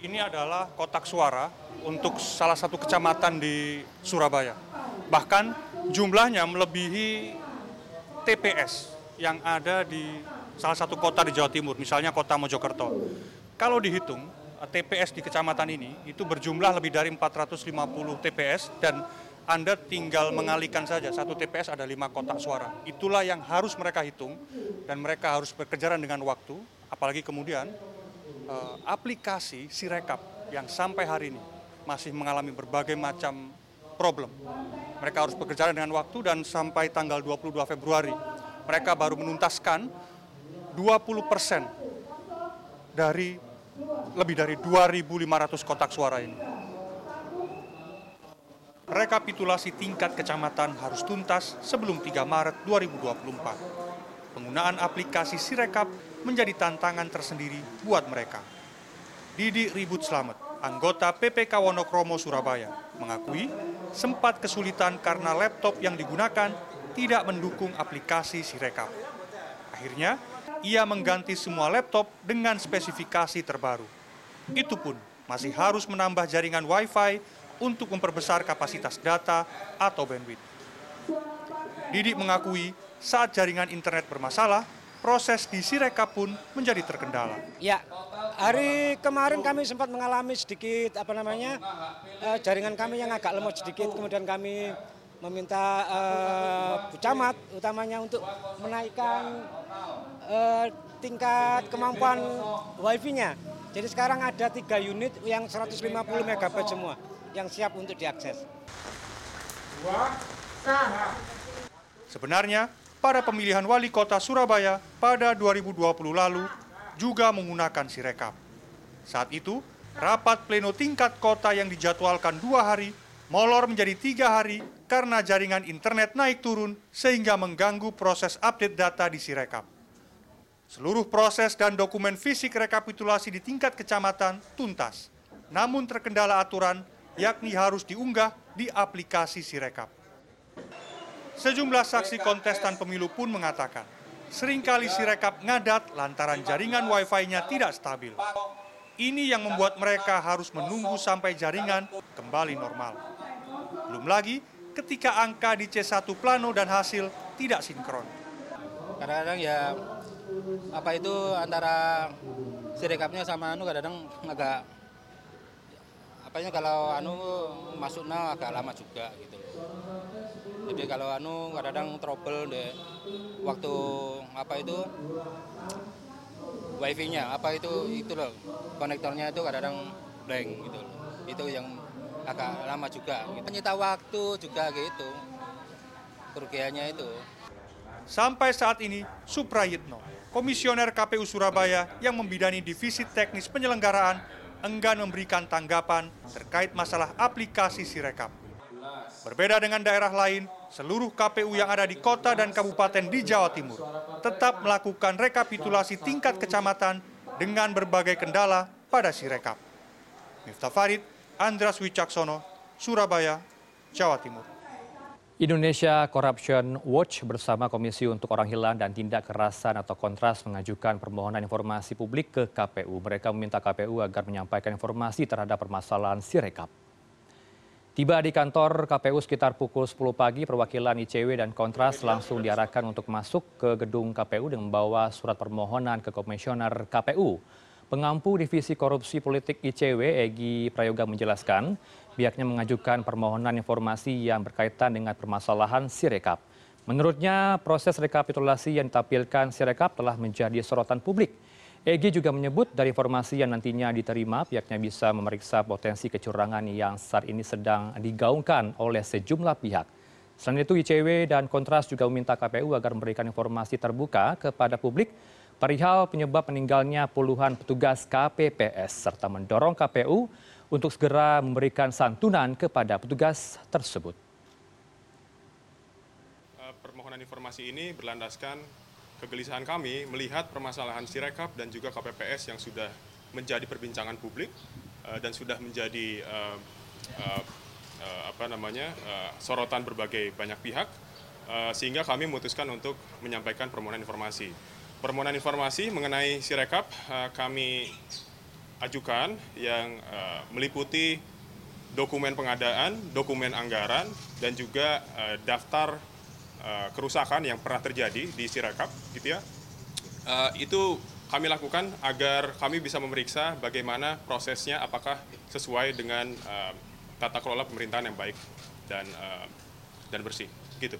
Ini adalah kotak suara untuk salah satu kecamatan di Surabaya. Bahkan jumlahnya melebihi TPS yang ada di salah satu kota di Jawa Timur, misalnya kota Mojokerto. Kalau dihitung, TPS di kecamatan ini itu berjumlah lebih dari 450 TPS dan anda tinggal mengalihkan saja satu TPS ada lima kotak suara. Itulah yang harus mereka hitung dan mereka harus bekerja dengan waktu. Apalagi kemudian eh, aplikasi Sirekap yang sampai hari ini masih mengalami berbagai macam problem. Mereka harus bekerja dengan waktu dan sampai tanggal 22 Februari mereka baru menuntaskan 20 persen dari lebih dari 2.500 kotak suara ini rekapitulasi tingkat kecamatan harus tuntas sebelum 3 Maret 2024. Penggunaan aplikasi Sirekap menjadi tantangan tersendiri buat mereka. Didi Ribut Slamet, anggota PPK Wonokromo Surabaya, mengakui sempat kesulitan karena laptop yang digunakan tidak mendukung aplikasi Sirekap. Akhirnya, ia mengganti semua laptop dengan spesifikasi terbaru. Itu pun masih harus menambah jaringan Wi-Fi untuk memperbesar kapasitas data atau bandwidth. Didik mengakui saat jaringan internet bermasalah, proses di Sirekap pun menjadi terkendala. Ya, hari kemarin kami sempat mengalami sedikit apa namanya eh, jaringan kami yang agak lemot sedikit, kemudian kami meminta eh, camat utamanya untuk menaikkan eh, tingkat kemampuan wifi-nya. Jadi sekarang ada tiga unit yang 150 MB semua yang siap untuk diakses. Sebenarnya, pada pemilihan wali kota Surabaya pada 2020 lalu juga menggunakan Sirekap. Saat itu, rapat pleno tingkat kota yang dijadwalkan dua hari molor menjadi tiga hari karena jaringan internet naik turun sehingga mengganggu proses update data di Sirekap. Seluruh proses dan dokumen fisik rekapitulasi di tingkat kecamatan tuntas, namun terkendala aturan yakni harus diunggah di aplikasi Sirekap. Sejumlah saksi kontestan pemilu pun mengatakan, sering kali Sirekap ngadat lantaran jaringan Wi-Fi-nya tidak stabil. Ini yang membuat mereka harus menunggu sampai jaringan kembali normal. Belum lagi ketika angka di C1 plano dan hasil tidak sinkron. Kadang-kadang ya apa itu antara Sirekapnya sama anu kadang-kadang agak apanya kalau anu masuknya agak lama juga gitu jadi kalau anu kadang-kadang trouble deh waktu apa itu wifi-nya apa itu itu loh konektornya itu kadang-kadang blank gitu loh. itu yang agak lama juga gitu. nyita waktu juga gitu kerugiannya itu Sampai saat ini, Suprayitno, komisioner KPU Surabaya yang membidani divisi teknis penyelenggaraan enggan memberikan tanggapan terkait masalah aplikasi Sirekap. Berbeda dengan daerah lain, seluruh KPU yang ada di kota dan kabupaten di Jawa Timur tetap melakukan rekapitulasi tingkat kecamatan dengan berbagai kendala pada Sirekap. Miftah Farid, Andras Wicaksono, Surabaya, Jawa Timur. Indonesia Corruption Watch bersama Komisi untuk Orang Hilang dan Tindak Kerasan atau Kontras mengajukan permohonan informasi publik ke KPU. Mereka meminta KPU agar menyampaikan informasi terhadap permasalahan Sirekap. Tiba di kantor KPU sekitar pukul 10 pagi, perwakilan ICW dan Kontras langsung diarahkan untuk masuk ke gedung KPU dengan membawa surat permohonan ke Komisioner KPU. Pengampu Divisi Korupsi Politik ICW, Egi Prayoga menjelaskan, pihaknya mengajukan permohonan informasi yang berkaitan dengan permasalahan Sirekap. Menurutnya, proses rekapitulasi yang ditampilkan Sirekap telah menjadi sorotan publik. Egi juga menyebut dari informasi yang nantinya diterima, pihaknya bisa memeriksa potensi kecurangan yang saat ini sedang digaungkan oleh sejumlah pihak. Selain itu, ICW dan Kontras juga meminta KPU agar memberikan informasi terbuka kepada publik perihal penyebab meninggalnya puluhan petugas KPPS serta mendorong KPU untuk segera memberikan santunan kepada petugas tersebut. Eh, permohonan informasi ini berlandaskan kegelisahan kami melihat permasalahan Sirekap dan juga KPPS yang sudah menjadi perbincangan publik eh, dan sudah menjadi uh, uh, apa namanya sorotan berbagai banyak pihak sehingga kami memutuskan untuk menyampaikan permohonan informasi. Permohonan informasi mengenai Sirekap kami ajukan yang meliputi dokumen pengadaan, dokumen anggaran, dan juga daftar uh, kerusakan yang pernah terjadi di Sirekap, gitu ya. Uh, itu kami lakukan agar kami bisa memeriksa bagaimana prosesnya, apakah sesuai dengan uh, tata kelola pemerintahan yang baik dan uh, dan bersih, gitu.